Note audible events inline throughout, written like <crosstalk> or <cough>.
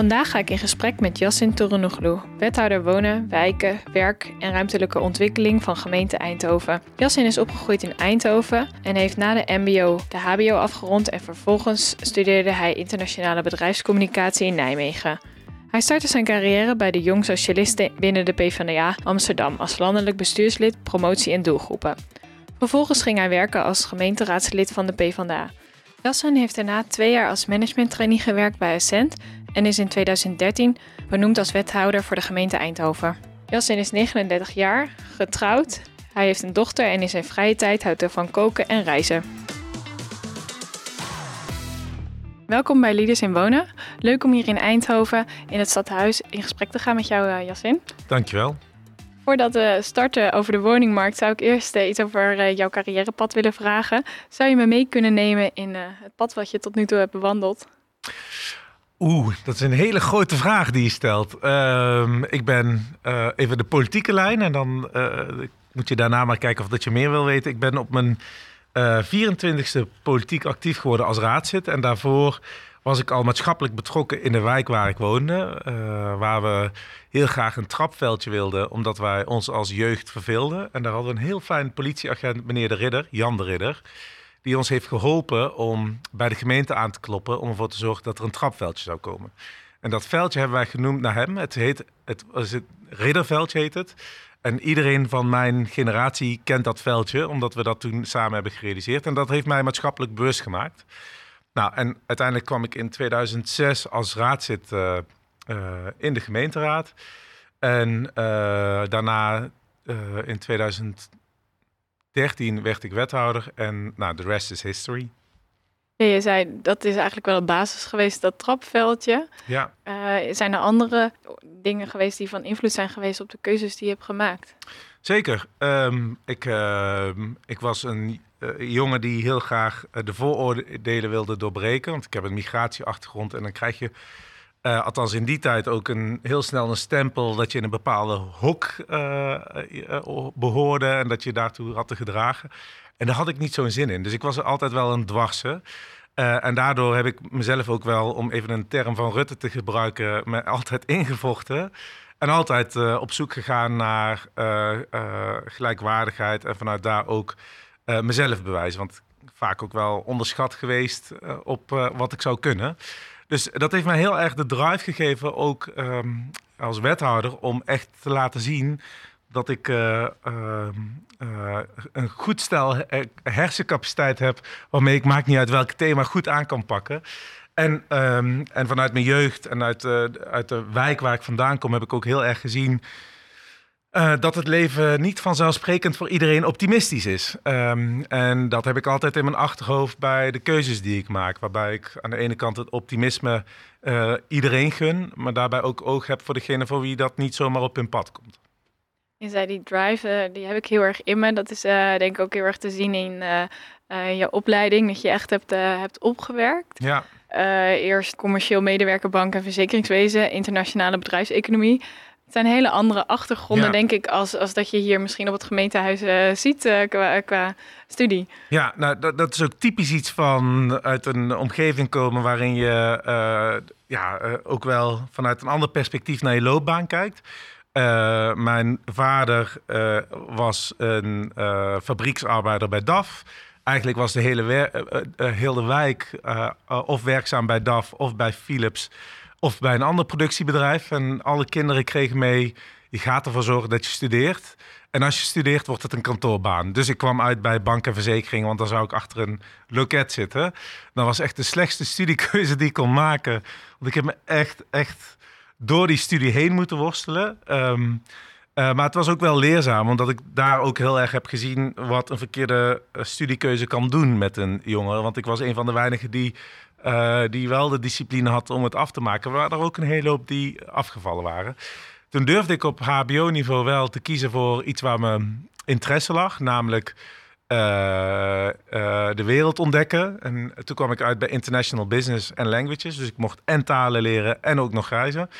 Vandaag ga ik in gesprek met Yassin Torunoglu, wethouder wonen, wijken, werk en ruimtelijke ontwikkeling van gemeente Eindhoven. Yassin is opgegroeid in Eindhoven en heeft na de MBO de HBO afgerond en vervolgens studeerde hij internationale bedrijfscommunicatie in Nijmegen. Hij startte zijn carrière bij de Jong Socialisten binnen de PvdA Amsterdam als landelijk bestuurslid, promotie en doelgroepen. Vervolgens ging hij werken als gemeenteraadslid van de PvdA. Yassin heeft daarna twee jaar als managementtrainee gewerkt bij Ascent en is in 2013 benoemd als wethouder voor de gemeente Eindhoven. Yassin is 39 jaar, getrouwd. Hij heeft een dochter en in zijn vrije tijd houdt hij van koken en reizen. Welkom bij Leaders in Wonen. Leuk om hier in Eindhoven in het stadhuis in gesprek te gaan met jou, uh, Yassin. Dankjewel. Voordat we starten over de woningmarkt, zou ik eerst uh, iets over uh, jouw carrièrepad willen vragen. Zou je me mee kunnen nemen in het pad wat je tot nu toe hebt bewandeld? Oeh, dat is een hele grote vraag die je stelt. Uh, ik ben uh, even de politieke lijn en dan uh, moet je daarna maar kijken of dat je meer wil weten. Ik ben op mijn 24e politiek actief geworden als raadslid en daarvoor was ik al maatschappelijk betrokken in de wijk waar ik woonde. waar we heel graag een trapveldje wilden, omdat wij ons als jeugd verveelden. En daar hadden we een heel fijn politieagent, meneer de Ridder, Jan de Ridder die ons heeft geholpen om bij de gemeente aan te kloppen om ervoor te zorgen dat er een trapveldje zou komen. En dat veldje hebben wij genoemd naar hem. Het heet, het, het Ridderveldje heet het. En iedereen van mijn generatie kent dat veldje, omdat we dat toen samen hebben gerealiseerd. En dat heeft mij maatschappelijk bewust gemaakt. Nou, en uiteindelijk kwam ik in 2006 als raadslid uh, uh, in de gemeenteraad. En uh, daarna in 2000 13 werd ik wethouder en nou, de rest is history. Ja, je zei dat is eigenlijk wel een basis geweest, dat trapveldje. Ja. Uh, zijn er andere dingen geweest die van invloed zijn geweest op de keuzes die je hebt gemaakt? Zeker. Um, ik, uh, ik was een uh, jongen die heel graag de vooroordelen wilde doorbreken. Want ik heb een migratieachtergrond en dan krijg je uh, althans in die tijd ook een, heel snel een stempel dat je in een bepaalde hok uh, uh, behoorde en dat je daartoe had te gedragen. En daar had ik niet zo'n zin in. Dus ik was er altijd wel een dwarse. en daardoor heb ik mezelf ook wel, om even een term van Rutte te gebruiken, me altijd <laughs> ingevochten. En altijd op zoek gegaan naar gelijkwaardigheid en vanuit daar ook mezelf bewijzen. Want vaak ook wel onderschat geweest op wat ik zou kunnen. Dus dat heeft mij heel erg de drive gegeven, ook um, als wethouder, om echt te laten zien dat ik uh, uh, uh, een goed stel hersencapaciteit heb, waarmee ik maakt niet uit welk thema goed aan kan pakken. En, um, en vanuit mijn jeugd en uit, uit de wijk waar ik vandaan kom, heb ik ook heel erg gezien uh, dat het leven niet vanzelfsprekend voor iedereen optimistisch is. Um, en dat heb ik altijd in mijn achterhoofd bij de keuzes die ik maak. Waarbij ik aan de ene kant het optimisme uh, iedereen gun, maar daarbij ook oog heb voor degene voor wie dat niet zomaar op hun pad komt. Je zei die drive, uh, die heb ik heel erg in me. Dat is denk ik ook heel erg te zien in je opleiding, dat je echt hebt, hebt opgewerkt. Ja. eerst commercieel medewerker bank en verzekeringswezen, internationale bedrijfseconomie. Het zijn hele andere achtergronden, denk ik, als, als dat je hier misschien op het gemeentehuis uh, ziet uh, qua, qua, studie. Ja, nou, dat, dat, is ook typisch iets van uit een omgeving komen waarin je uh, ja, ook wel vanuit een ander perspectief naar je loopbaan kijkt. mijn vader was een fabrieksarbeider bij DAF. Eigenlijk was de hele, hele wijk of werkzaam bij DAF of bij Philips of bij een ander productiebedrijf. En alle kinderen kregen mee, je gaat ervoor zorgen dat je studeert. En als je studeert, wordt het een kantoorbaan. Dus ik kwam uit bij bank en verzekering, want dan zou ik achter een loket zitten. Dat was echt de slechtste studiekeuze die ik kon maken. Want ik heb me echt, echt door die studie heen moeten worstelen. Um, uh, maar het was ook wel leerzaam, omdat ik daar ook heel erg heb gezien wat een verkeerde uh, studiekeuze kan doen met een jongen. Want ik was een van de weinigen die die wel de discipline had om het af te maken. Maar er waren ook een hele hoop die afgevallen waren. Toen durfde ik op HBO-niveau wel te kiezen voor iets waar mijn interesse lag, namelijk uh, de wereld ontdekken. En toen kwam ik uit bij International Business and Languages. Dus ik mocht en talen leren en ook nog reizen.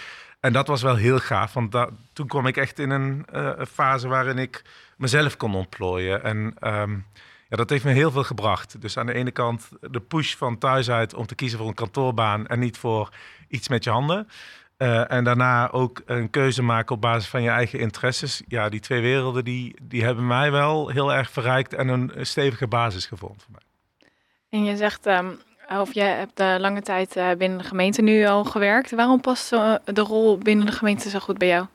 En dat was wel heel gaaf, want toen kwam ik echt in een fase waarin ik mezelf kon ontplooien. En um, ja, dat heeft me heel veel gebracht. Dus aan de ene kant de push van thuis uit om te kiezen voor een kantoorbaan en niet voor iets met je handen. Uh, en daarna ook een keuze maken op basis van je eigen interesses. Ja, die twee werelden die, die hebben mij wel heel erg verrijkt en een stevige basis gevormd voor mij. En je zegt, um, of je hebt uh, lange tijd uh, binnen de gemeente nu al gewerkt. Waarom past de rol binnen de gemeente zo goed bij jou?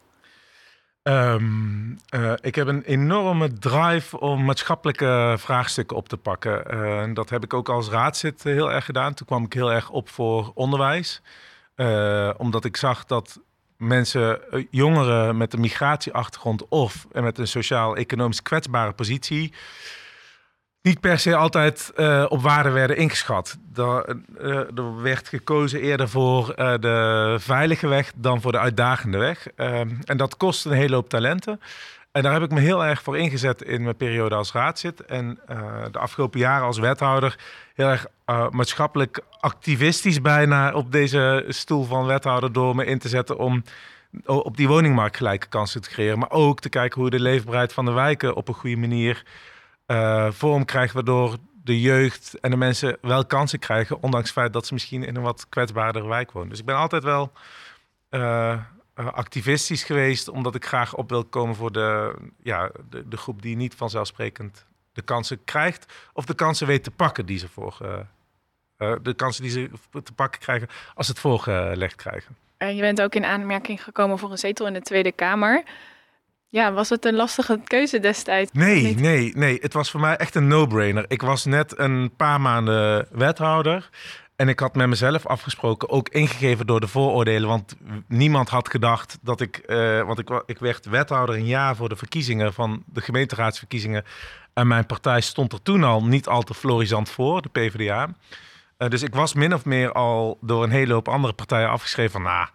Um, ik heb een enorme drive om maatschappelijke vraagstukken op te pakken. en dat heb ik ook als raadszit heel erg gedaan. Toen kwam ik heel erg op voor onderwijs. Uh, omdat ik zag dat mensen, eh, jongeren met een migratieachtergrond of met een sociaal-economisch kwetsbare positie, niet per se altijd uh, op waarde werden ingeschat. Er, er werd gekozen eerder voor de veilige weg dan voor de uitdagende weg. Ehm, en dat kost een hele hoop talenten. En daar heb ik me heel erg voor ingezet in mijn periode als raadszit. En de afgelopen jaren als wethouder heel erg maatschappelijk activistisch bijna op deze stoel van wethouder door me in te zetten om op die woningmarkt gelijke kansen te creëren. Maar ook te kijken hoe de leefbaarheid van de wijken op een goede manier uh, vorm krijgt, waardoor de jeugd en de mensen wel kansen krijgen, ondanks het feit dat ze misschien in een wat kwetsbaardere wijk wonen. Dus ik ben altijd wel uh, activistisch geweest, omdat ik graag op wil komen voor de, ja, de, de groep die niet vanzelfsprekend de kansen krijgt of de kansen weet te pakken die ze voor de kansen die ze te pakken krijgen als ze het voorgelegd krijgen. En je bent ook in aanmerking gekomen voor een zetel in de Tweede Kamer. Ja, was het een lastige keuze destijds? Nee, nee, nee. Het was voor mij echt een no-brainer. Ik was net een paar maanden wethouder. En ik had met mezelf afgesproken, ook ingegeven door de vooroordelen. Want niemand had gedacht dat ik. Uh, want ik, ik werd wethouder een jaar voor de verkiezingen van de gemeenteraadsverkiezingen. En mijn partij stond er toen al niet al te florisant voor, de PvdA. Uh, dus ik was min of meer al door een hele hoop andere partijen afgeschreven van... Nou,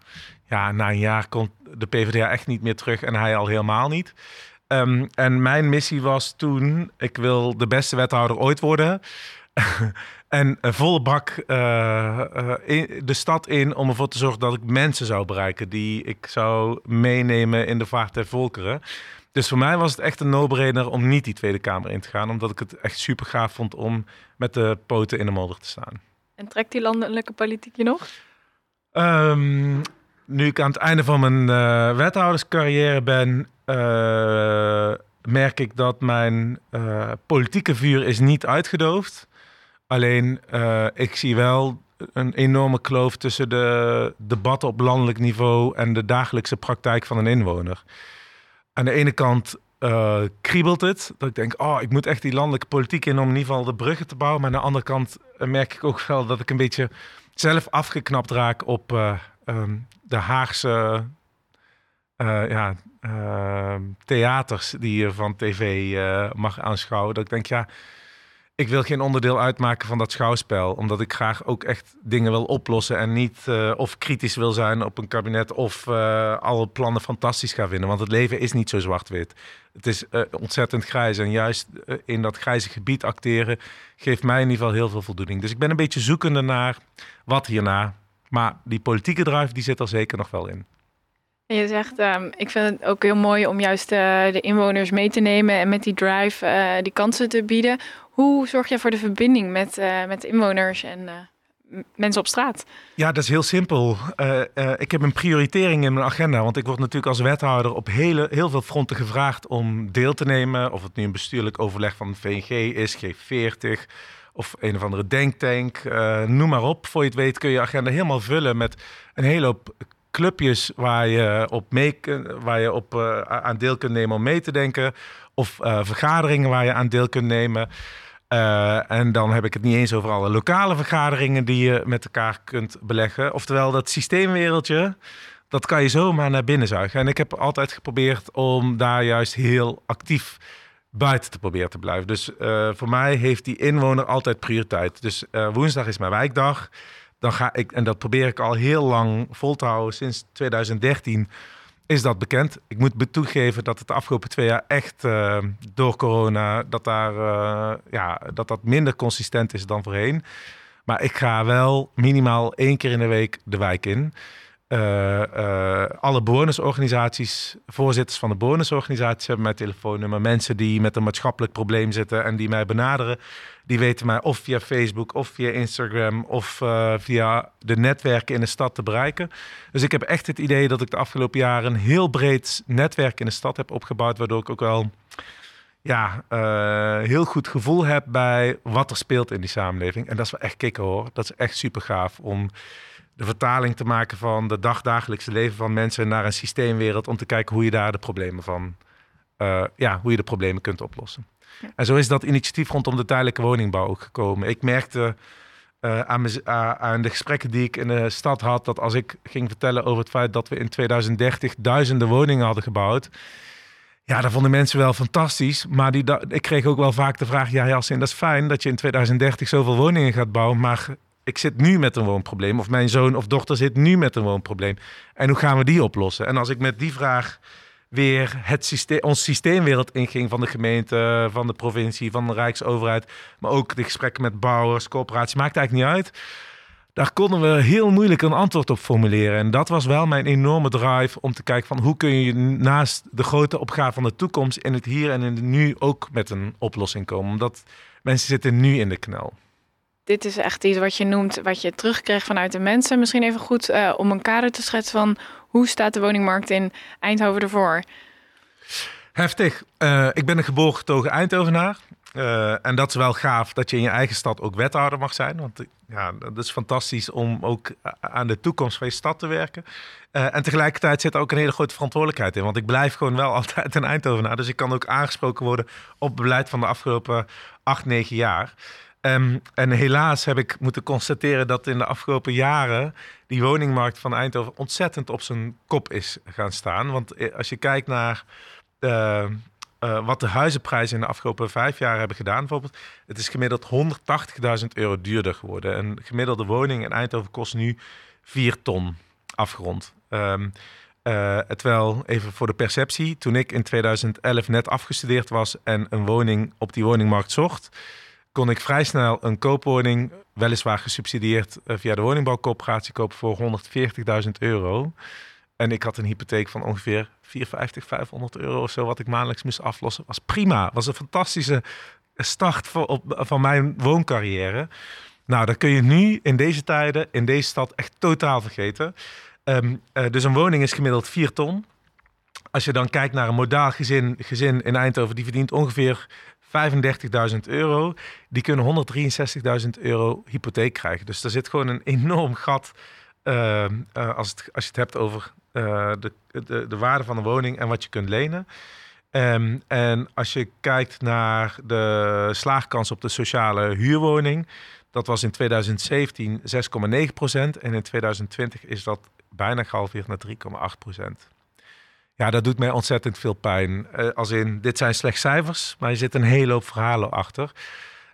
ja, na een jaar komt de PvdA echt niet meer terug en hij al helemaal niet. Um, en mijn missie was toen, ik wil de beste wethouder ooit worden... <laughs> en volle bak uh, in de stad in om ervoor te zorgen dat ik mensen zou bereiken... die ik zou meenemen in de vaart der volkeren... Dus voor mij was het echt een no-brainer om niet die Tweede Kamer in te gaan. Omdat ik het echt super gaaf vond om met de poten in de modder te staan. En trekt die landelijke politiek je nog? Um, nu ik aan het einde van mijn uh, wethouderscarrière ben, uh, merk ik dat mijn uh, politieke vuur is niet uitgedoofd. Alleen ik zie wel een enorme kloof tussen de debatten op landelijk niveau en de dagelijkse praktijk van een inwoner aan de ene kant kriebelt het. Dat ik denk, oh, ik moet echt die landelijke politiek in om in ieder geval de bruggen te bouwen. Maar aan de andere kant merk ik ook wel dat ik een beetje zelf afgeknapt raak op um, de Haagse ja, ehm, theaters die je van tv mag aanschouwen. Dat ik denk, ja, ik wil geen onderdeel uitmaken van dat schouwspel. Omdat ik graag ook echt dingen wil oplossen. En niet uh, of kritisch wil zijn op een kabinet. Of alle plannen fantastisch gaan vinden. Want het leven is niet zo zwart-wit. Het is ontzettend grijs. En juist in dat grijze gebied acteren geeft mij in ieder geval heel veel voldoening. Dus ik ben een beetje zoekende naar wat hierna. Maar die politieke drive die zit er zeker nog wel in. Je zegt, um, ik vind het ook heel mooi om juist de inwoners mee te nemen en met die drive die kansen te bieden. Hoe zorg je voor de verbinding met, uh, met inwoners en mensen op straat? Ja, dat is heel simpel. Ik heb een prioritering in mijn agenda. Want ik word natuurlijk als wethouder op hele, heel veel fronten gevraagd om deel te nemen. Of het nu een bestuurlijk overleg van de VNG is, G40 of een of andere denktank. noem maar op. Voor je het weet kun je agenda helemaal vullen met een hele hoop clubjes waar je op, mee, waar je op aan deel kunt nemen om mee te denken. Of vergaderingen waar je aan deel kunt nemen. En dan heb ik het niet eens over alle lokale vergaderingen die je met elkaar kunt beleggen. Oftewel, dat systeemwereldje, dat kan je zomaar naar binnen zuigen. En ik heb altijd geprobeerd om daar juist heel actief buiten te proberen te blijven. Dus uh, voor mij heeft die inwoner altijd prioriteit. Dus uh, woensdag is mijn wijkdag. dan ga ik, en dat probeer ik al heel lang vol te houden, sinds 2013 is dat bekend. Ik moet toegeven dat het de afgelopen twee jaar echt uh, door corona, dat, daar, ja, dat dat minder consistent is dan voorheen. Maar ik ga wel minimaal één keer in de week de wijk in. Uh, alle bewonersorganisaties, voorzitters van de bewonersorganisaties hebben mijn telefoonnummer. Mensen die met een maatschappelijk probleem zitten en die mij benaderen, die weten mij of via Facebook of via Instagram of uh, via de netwerken in de stad te bereiken. Dus ik heb echt het idee dat ik de afgelopen jaren een heel breed netwerk in de stad heb opgebouwd, waardoor ik ook wel ja, heel goed gevoel heb bij wat er speelt in die samenleving. En dat is wel echt kicken hoor. Dat is echt super gaaf om de vertaling te maken van de dagdagelijkse leven van mensen naar een systeemwereld om te kijken hoe je daar de problemen van, uh, ja, hoe je de problemen kunt oplossen. En zo is dat initiatief rondom de tijdelijke woningbouw ook gekomen. Ik merkte uh, aan, aan, de gesprekken die ik in de stad had, dat als ik ging vertellen over het feit dat we in 2030 duizenden woningen hadden gebouwd. Ja, dat vonden mensen wel fantastisch. Maar die, ik kreeg ook wel vaak de vraag: ja, Jassin, dat is fijn dat je in 2030 zoveel woningen gaat bouwen. Maar ik zit nu met een woonprobleem. Of mijn zoon of dochter zit nu met een woonprobleem. En hoe gaan we die oplossen? En als ik met die vraag weer het systeem, ons systeemwereld inging van de gemeente, van de provincie, van de Rijksoverheid, maar ook de gesprekken met bouwers, coöperaties, maakt eigenlijk niet uit. Daar konden we heel moeilijk een antwoord op formuleren. En dat was wel mijn enorme drive om te kijken van hoe kun je naast de grote opgave van de toekomst in het hier en in het nu ook met een oplossing komen. Omdat mensen zitten nu in de knel dit is echt iets wat je noemt, wat je terugkrijgt vanuit de mensen. Misschien even goed uh, om een kader te schetsen van hoe staat de woningmarkt in Eindhoven ervoor? Heftig. Uh, ik ben een geboren getogen Eindhovenaar. Uh, en dat is wel gaaf dat je in je eigen stad ook wethouder mag zijn. Want ja, dat is fantastisch om ook aan de toekomst van je stad te werken. En tegelijkertijd zit er ook een hele grote verantwoordelijkheid in. Want ik blijf gewoon wel <laughs> altijd een Eindhovenaar. Dus ik kan ook aangesproken worden op beleid van de afgelopen acht, negen jaar. Um, en helaas heb ik moeten constateren dat in de afgelopen jaren die woningmarkt van Eindhoven ontzettend op zijn kop is gaan staan. Want eh, als je kijkt naar uh, uh, wat de huizenprijzen in de afgelopen vijf jaar hebben gedaan, bijvoorbeeld, het is gemiddeld 180.000 euro duurder geworden. Een gemiddelde woning in Eindhoven kost nu 4 ton afgerond. Uh, terwijl, even voor de perceptie, toen ik in 2011 net afgestudeerd was en een woning op die woningmarkt zocht, kon ik vrij snel een koopwoning, weliswaar gesubsidieerd eh, via de woningbouwcoöperatie, kopen voor 140.000 euro. En ik had een hypotheek van ongeveer 450, 500 euro of zo, wat ik maandelijks moest aflossen. Was prima. Was een fantastische start voor, op, van mijn wooncarrière. Nou, dat kun je nu in deze tijden, in deze stad, echt totaal vergeten. Um, uh, dus een woning is gemiddeld 4 ton. Als je dan kijkt naar een modaal gezin, gezin in Eindhoven, die verdient ongeveer 35.000 euro, die kunnen 163.000 euro hypotheek krijgen. Dus er zit gewoon een enorm gat uh, uh, als, het, als je het hebt over uh, de, de, de, waarde van de woning en wat je kunt lenen. Um, en als je kijkt naar de slaagkans op de sociale huurwoning, dat was in 2017 6,9 procent en in 2020 is dat bijna gehalveerd naar 3,8 procent. Ja, dat doet mij ontzettend veel pijn. Uh, als in, dit zijn slechts cijfers, maar er zit een hele hoop verhalen achter.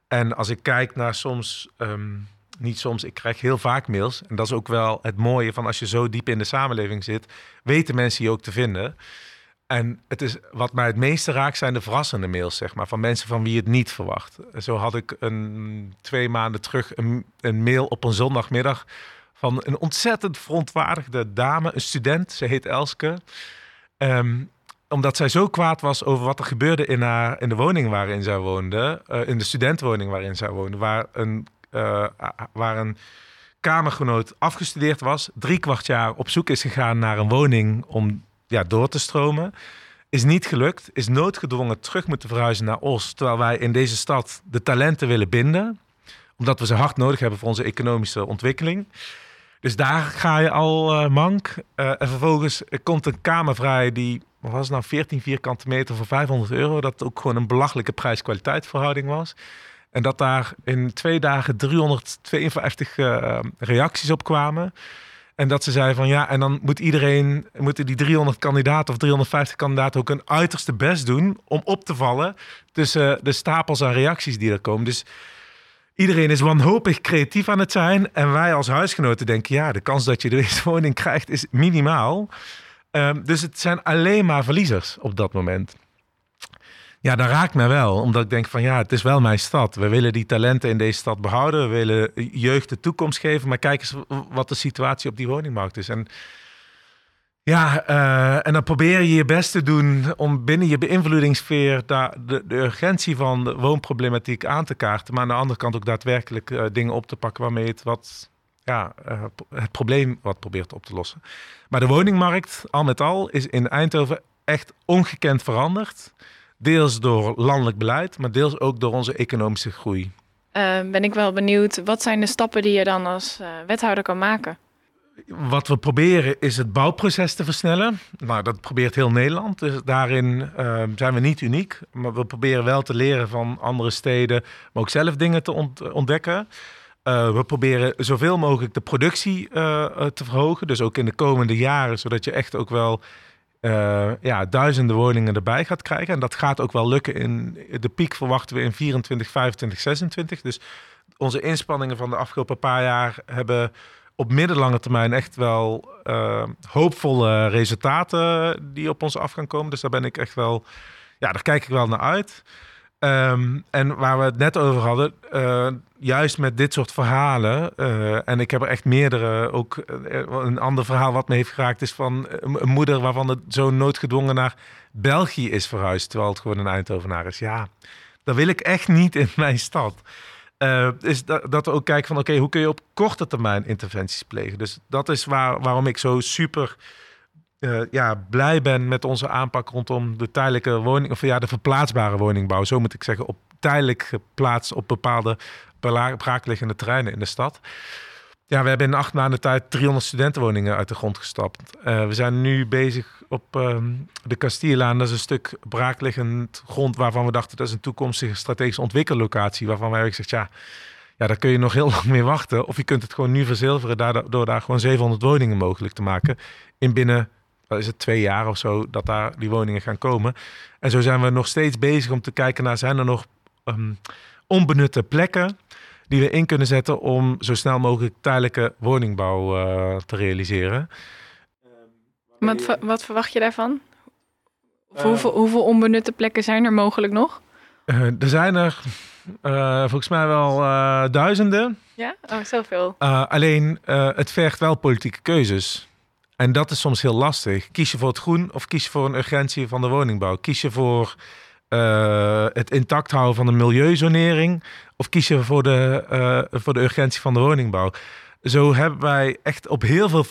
En als ik kijk naar soms, um, niet soms, ik krijg heel vaak mails. En dat is ook wel het mooie van als je zo diep in de samenleving zit, weten mensen je ook te vinden. En het is, wat mij het meeste raakt zijn de verrassende mails, zeg maar, van mensen van wie je het niet verwacht. Zo had ik een, twee maanden terug een, een mail op een zondagmiddag van een ontzettend verontwaardigde dame, een student, ze heet Elske. Um, omdat zij zo kwaad was over wat er gebeurde in, haar, in de woning waarin zij woonde. Uh, in de studentenwoning waarin zij woonde. Waar een, uh, waar een kamergenoot afgestudeerd was. Drie kwart jaar op zoek is gegaan naar een woning om ja, door te stromen. Is niet gelukt. Is noodgedwongen terug moeten verhuizen naar Os. Terwijl wij in deze stad de talenten willen binden. Omdat we ze hard nodig hebben voor onze economische ontwikkeling. Dus daar ga je al uh, mank. Uh, en vervolgens komt een kamer vrij die, wat was het nou, 14 vierkante meter voor 500 euro. Dat ook gewoon een belachelijke prijs-kwaliteit verhouding was. En dat daar in twee dagen 352 uh, reacties op kwamen. En dat ze zei van ja, en dan moet iedereen, moeten die 300 kandidaten of 350 kandidaten ook een uiterste best doen om op te vallen tussen de stapels aan reacties die er komen. Dus iedereen is wanhopig creatief aan het zijn. En wij als huisgenoten denken, ja, de kans dat je deze <laughs> woning krijgt is minimaal. Ehm, dus het zijn alleen maar verliezers op dat moment. Ja, dat raakt mij wel. Omdat ik denk van ja, het is wel mijn stad. We willen die talenten in deze stad behouden. We willen jeugd de toekomst geven. Maar kijk eens wat de situatie op die woningmarkt is. En ja, uh, en dan probeer je je best te doen om binnen je beïnvloedingssfeer de, de, de, urgentie van de woonproblematiek aan te kaarten. Maar aan de andere kant ook daadwerkelijk uh, dingen op te pakken waarmee het wat, ja, uh, het probleem wat probeert op te lossen. Maar de woningmarkt, al met al, is in Eindhoven echt ongekend veranderd. Deels door landelijk beleid, maar deels ook door onze economische groei. ben ik wel benieuwd, wat zijn de stappen die je dan als wethouder kan maken? Wat we proberen is het bouwproces te versnellen. Nou, dat probeert heel Nederland. Dus daarin uh, zijn we niet uniek. Maar we proberen wel te leren van andere steden, maar ook zelf dingen te ont ontdekken. Uh, we proberen zoveel mogelijk de productie uh, te verhogen. Dus ook in de komende jaren, zodat je echt ook wel ja, duizenden woningen erbij gaat krijgen. En dat gaat ook wel lukken. In de piek verwachten we in 24, 25, 26. Dus onze inspanningen van de afgelopen paar jaar hebben op middellange termijn echt wel uh, hoopvolle resultaten die op ons af gaan komen. Dus daar ben ik echt wel, ja, daar kijk ik wel naar uit. Um, en waar we het net over hadden, uh, juist met dit soort verhalen, uh, en ik heb er echt meerdere, ook een ander verhaal wat me heeft geraakt, is van een moeder waarvan het zo'n noodgedwongen naar België is verhuisd, terwijl het gewoon een Eindhovenaar is. Ja, dat wil ik echt niet in mijn stad. Uh, is dat, dat we ook kijken van oké, hoe kun je op korte termijn interventies plegen. Dus dat is waar, waarom ik zo super uh, ja, blij ben met onze aanpak rondom de tijdelijke woning, of ja, de verplaatsbare woningbouw. Zo moet ik zeggen, op tijdelijk geplaatst op bepaalde braakliggende terreinen in de stad. Ja, we hebben in acht maanden tijd 300 studentenwoningen uit de grond gestapt. Uh, we zijn nu bezig op uh, de Castillelaan. Dat is een stuk braakliggend grond waarvan we dachten dat is een toekomstige strategische ontwikkellocatie. Waarvan wij gezegd, ja, ja, daar kun je nog heel <laughs> lang mee wachten. Of je kunt het gewoon nu verzilveren door daar gewoon 700 woningen mogelijk te maken. In binnen, wat is het, twee jaar of zo, dat daar die woningen gaan komen. En zo zijn we nog steeds bezig om te kijken naar, zijn er nog um, onbenutte plekken die we in kunnen zetten om zo snel mogelijk tijdelijke woningbouw uh, te realiseren. Wat, wat, verwacht je daarvan? Uh, hoeveel, hoeveel, onbenutte plekken zijn er mogelijk nog? Uh, er zijn er volgens mij wel duizenden. Ja, oh, zoveel. alleen het vergt wel politieke keuzes. En dat is soms heel lastig. Kies je voor het groen of kies je voor een urgentie van de woningbouw? Kies je voor uh, het intact houden van de milieuzonering? Of kies je voor de, uh, voor de urgentie van de woningbouw? Zo hebben wij echt op heel veel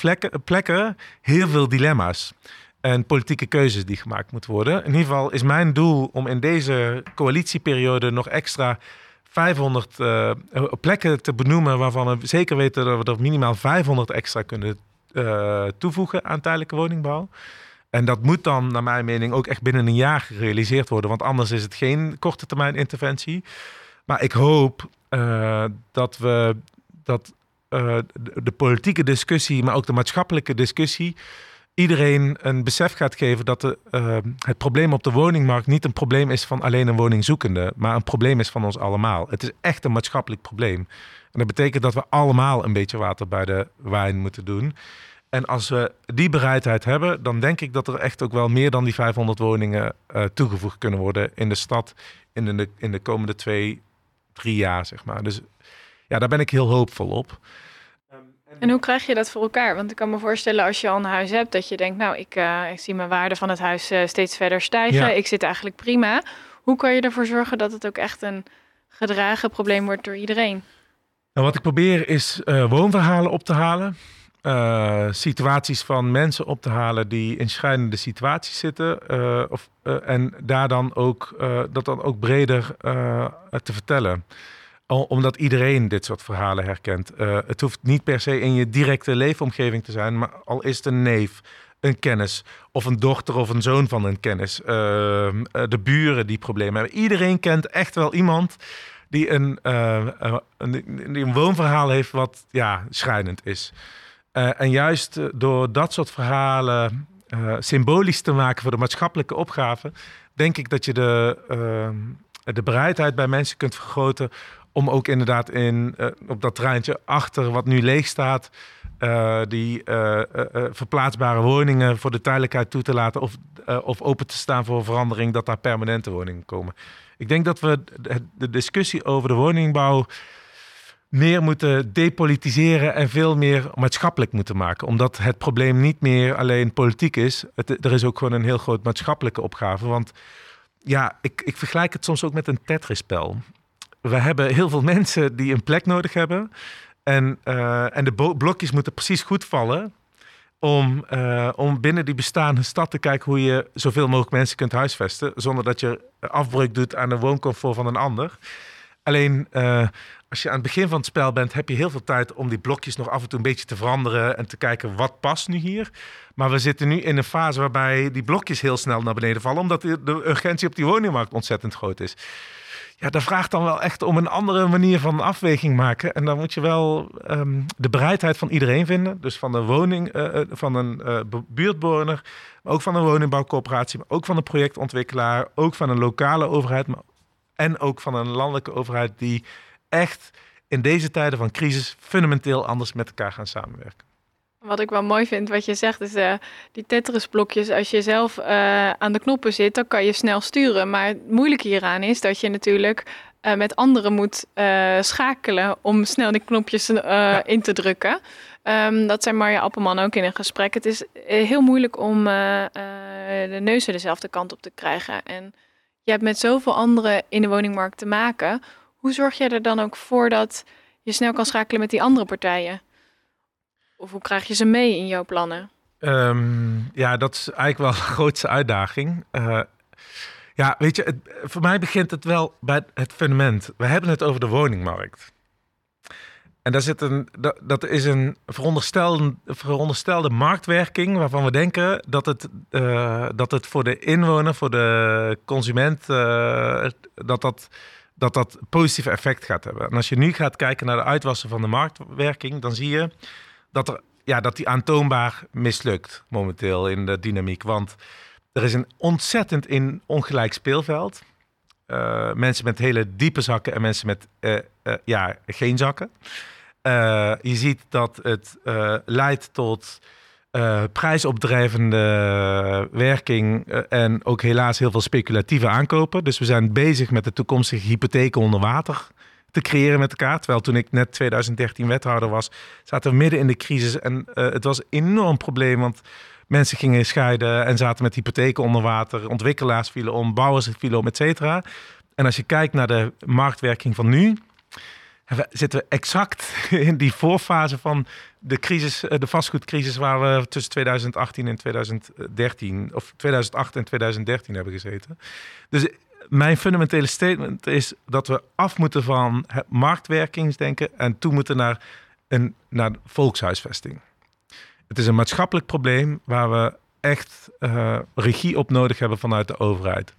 plekken, heel veel dilemma's. En politieke keuzes die gemaakt moeten worden. In ieder geval is mijn doel om in deze coalitieperiode nog extra 500 uh, plekken te benoemen. waarvan we zeker weten dat we er minimaal 500 extra kunnen uh, toevoegen aan tijdelijke woningbouw. En dat moet dan, naar mijn mening, ook echt binnen een jaar gerealiseerd worden. Want anders is het geen korte termijn interventie. Maar ik hoop uh, dat we dat uh, de, politieke discussie, maar ook de maatschappelijke discussie, iedereen een besef gaat geven dat de, uh, het probleem op de woningmarkt niet een probleem is van alleen een woningzoekende, maar een probleem is van ons allemaal. Het is echt een maatschappelijk probleem. En dat betekent dat we allemaal een beetje water bij de wijn moeten doen. En als we die bereidheid hebben, dan denk ik dat er echt ook wel meer dan die 500 woningen toegevoegd kunnen worden in de stad in de, in de komende twee, drie jaar, zeg maar. Dus ja, daar ben ik heel hoopvol op. En hoe krijg je dat voor elkaar? Want ik kan me voorstellen als je al een huis hebt, dat je denkt, nou, ik, uh, ik zie mijn waarde van het huis uh, steeds verder stijgen. Ja. Ik zit eigenlijk prima. Hoe kan je ervoor zorgen dat het ook echt een gedragen probleem wordt door iedereen? Nou, wat ik probeer is uh, woonverhalen op te halen. Uh, situaties van mensen op te halen die in schrijnende situaties zitten. Uh, of, uh, en daar dan ook, dat dan ook breder te vertellen. omdat iedereen dit soort verhalen herkent. het hoeft niet per se in je directe leefomgeving te zijn, maar al is het een neef, een kennis of een dochter of een zoon van een kennis. de buren die problemen hebben. Iedereen kent echt wel iemand die een, een woonverhaal heeft wat ja, schrijnend is. Uh, en juist uh, door dat soort verhalen uh, symbolisch te maken voor de maatschappelijke opgave, denk ik dat je de, ehm, de bereidheid bij mensen kunt vergroten om ook inderdaad in, op dat treintje achter wat nu leeg staat, die verplaatsbare woningen voor de tijdelijkheid toe te laten of, of open te staan voor verandering, dat daar permanente woningen komen. Ik denk dat we de discussie over de woningbouw meer moeten depolitiseren en veel meer maatschappelijk moeten maken. Omdat het probleem niet meer alleen politiek is. Er is ook gewoon een heel groot maatschappelijke opgave. Want ja, ik, ik vergelijk het soms ook met een Tetris-spel. We hebben heel veel <laughs> mensen die een plek nodig hebben. En, uh, en de blokjes moeten precies goed vallen. Om, uh, om binnen die bestaande stad te kijken hoe je zoveel mogelijk mensen kunt huisvesten. Zonder dat je afbreuk doet aan de wooncomfort van een ander. Alleen uh, als je aan het begin van het spel bent, heb je heel veel tijd om die blokjes nog af en toe een beetje te veranderen en te kijken wat past nu hier. Maar we zitten nu in een fase waarbij die blokjes heel snel naar beneden vallen, omdat de urgentie op die woningmarkt ontzettend groot is. Ja, dat vraagt dan wel echt om een andere manier van afweging maken. En dan moet je wel um, de bereidheid van iedereen vinden. Dus van de woning, uh, van een uh, buurtbewoner, ook van een woningbouwcoöperatie, maar ook van een projectontwikkelaar, ook van een lokale overheid, maar, en ook van een landelijke overheid die echt in deze tijden van crisis fundamenteel anders met elkaar gaan samenwerken. Wat ik wel mooi vind, wat je zegt, is uh, die Tetris-blokjes. Als je zelf uh, aan de knoppen zit, dan kan je snel sturen. Maar het moeilijke hieraan is dat je natuurlijk uh, met anderen moet schakelen om snel die knopjes ja. in te drukken. Um, dat zei Marja Appelman ook in een gesprek. Het is heel moeilijk om de neuzen dezelfde kant op te krijgen. En je hebt met zoveel anderen in de woningmarkt te maken. Hoe zorg je er dan ook voor dat je snel kan schakelen met die andere partijen? Of hoe krijg je ze mee in jouw plannen? Um, ja, dat is eigenlijk wel <laughs> de grootste uitdaging. Uh, ja, weet je, het, voor mij begint het wel bij het fundament. We hebben het over de woningmarkt. En daar zit een, dat, is een veronderstelde, veronderstelde marktwerking waarvan we denken dat het, uh, dat het voor de inwoner, voor de consument, uh, dat dat dat dat positief effect gaat hebben. En als je nu gaat kijken naar de uitwassen van de marktwerking, dan zie je dat, er, ja, dat die aantoonbaar mislukt momenteel in de dynamiek. Want er is een ontzettend in ongelijk speelveld. Uh, mensen met hele diepe zakken en mensen met uh, uh, ja, geen zakken. je ziet dat het leidt tot uh, prijsopdrijvende werking uh, en ook helaas heel veel speculatieve aankopen. Dus we zijn bezig met de toekomstige hypotheken onder water te creëren met elkaar. Terwijl toen ik net 2013 wethouder was, zaten we midden in de crisis. En uh, het was een enorm probleem, want mensen gingen scheiden en zaten met hypotheken onder water. Ontwikkelaars vielen om, bouwers vielen om, et cetera. En als je kijkt naar de marktwerking van nu, zitten we exact <laughs> in die voorfase van de crisis, eh, de vastgoedcrisis waar we tussen 2018 en 2013 of 2008 en 2013 hebben gezeten. Dus mijn fundamentele statement is dat we af moeten van marktwerkingsdenken en toe moeten naar een naar volkshuisvesting. Het is een maatschappelijk probleem waar we echt uh, regie op nodig hebben vanuit de overheid.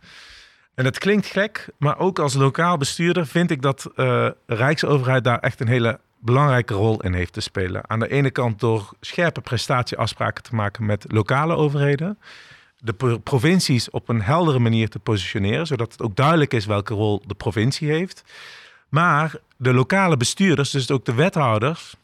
En het klinkt gek, maar ook als lokaal bestuurder vind ik dat uh, de Rijksoverheid daar echt een hele belangrijke rol in heeft te spelen. Aan de ene kant door scherpe prestatieafspraken te maken met lokale overheden. De provincies op een heldere manier te positioneren, zodat het ook duidelijk is welke rol de provincie heeft. Maar de lokale bestuurders, dus ook de wethouders,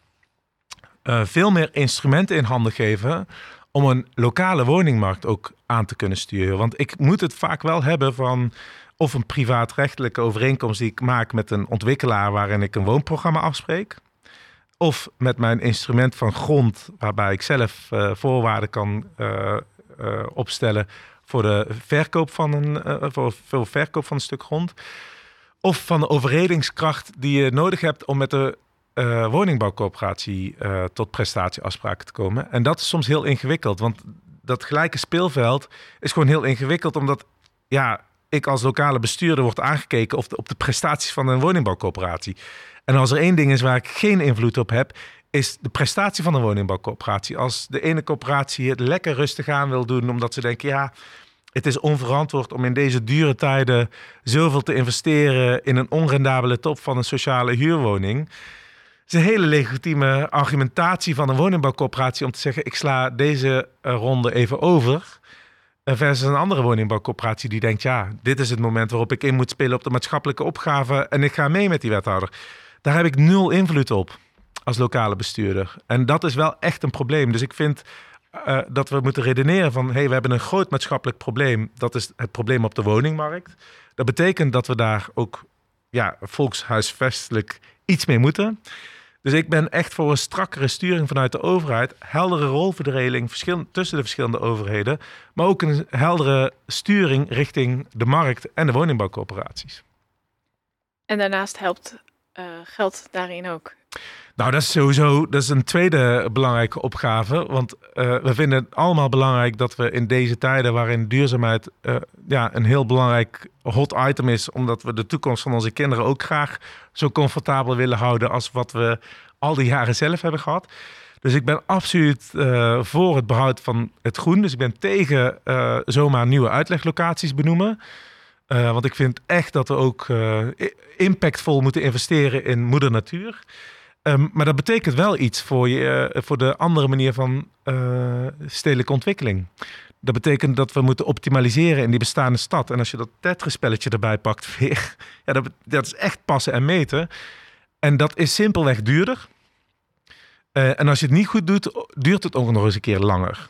uh, veel meer instrumenten in handen geven om een lokale woningmarkt ook aan te kunnen sturen. Want ik moet het vaak wel hebben van of een privaatrechtelijke overeenkomst die ik maak met een ontwikkelaar waarin ik een woonprogramma afspreek. Of met mijn instrument van grond, waarbij ik zelf uh, voorwaarden kan uh, uh, opstellen voor de verkoop van een, voor, voor verkoop van een stuk grond. Of van de overredingskracht die je nodig hebt om met de uh, woningbouwcoöperatie uh, tot prestatieafspraken te komen. En dat is soms heel ingewikkeld, want dat gelijke speelveld is gewoon heel ingewikkeld, omdat ja, ik als lokale bestuurder word aangekeken op de, op de prestaties van een woningbouwcoöperatie. En als er één ding is waar ik geen invloed op heb, is de prestatie van een woningbouwcoöperatie. Als de ene coöperatie het lekker rustig aan wil doen, omdat ze denken, ja, het is onverantwoord om in deze dure tijden zoveel te investeren in een onrendabele top van een sociale huurwoning is een hele legitieme argumentatie van een woningbouwcoöperatie om te zeggen: ik sla deze eh, ronde even over. Versus een andere woningbouwcoöperatie die denkt, ja, dit is het moment waarop ik in moet spelen op de maatschappelijke opgave en ik ga mee met die wethouder. Daar heb ik nul invloed op als lokale bestuurder. En dat is wel echt een probleem. Dus ik vind uh, dat we moeten redeneren van, hé, hey, we hebben een groot maatschappelijk probleem. Dat is het probleem op de woningmarkt. Dat betekent dat we daar ook ja, volkshuisvestelijk iets mee moeten. Dus ik ben echt voor een strakkere sturing vanuit de overheid, heldere rolverdeling tussen de verschillende overheden, maar ook een heldere sturing richting de markt en de woningbouwcorporaties. En daarnaast helpt uh, geld daarin ook. Nou, dat is sowieso dat is een tweede belangrijke opgave. Want uh, we vinden het allemaal belangrijk dat we in deze tijden waarin duurzaamheid uh, ja, een heel belangrijk hot item is, omdat we de toekomst van onze kinderen ook graag zo comfortabel willen houden als wat we al die jaren zelf hebben gehad. Dus ik ben absoluut uh, voor het behoud van het groen. Dus ik ben tegen zomaar nieuwe uitleglocaties benoemen. want ik vind echt dat we ook impactvol moeten investeren in moeder natuur. Um, maar dat betekent wel iets voor, je, uh, voor de andere manier van uh, stedelijke ontwikkeling. Dat betekent dat we moeten optimaliseren in die bestaande stad. En als je dat Tetris-spelletje erbij pakt weer, <laughs> ja, dat, dat is echt passen en meten. En dat is simpelweg duurder. Uh, en als je het niet goed doet, duurt het ook nog eens een keer langer.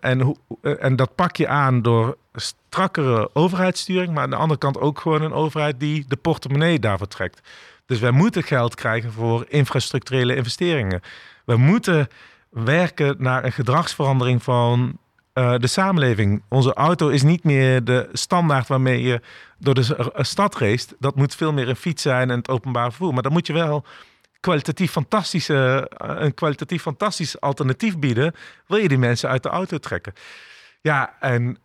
en, en dat pak je aan door strakkere overheidssturing, maar aan de andere kant ook gewoon een overheid die de portemonnee daarvoor trekt. Dus wij moeten geld krijgen voor infrastructurele investeringen. We moeten werken naar een gedragsverandering van uh, de samenleving. Onze auto is niet meer de standaard waarmee je door de stad race. Dat moet veel meer een fiets zijn en het openbaar vervoer. Maar dan moet je wel kwalitatief fantastische, eh, een kwalitatief fantastisch alternatief bieden. Wil je die mensen uit de auto trekken? Ja, en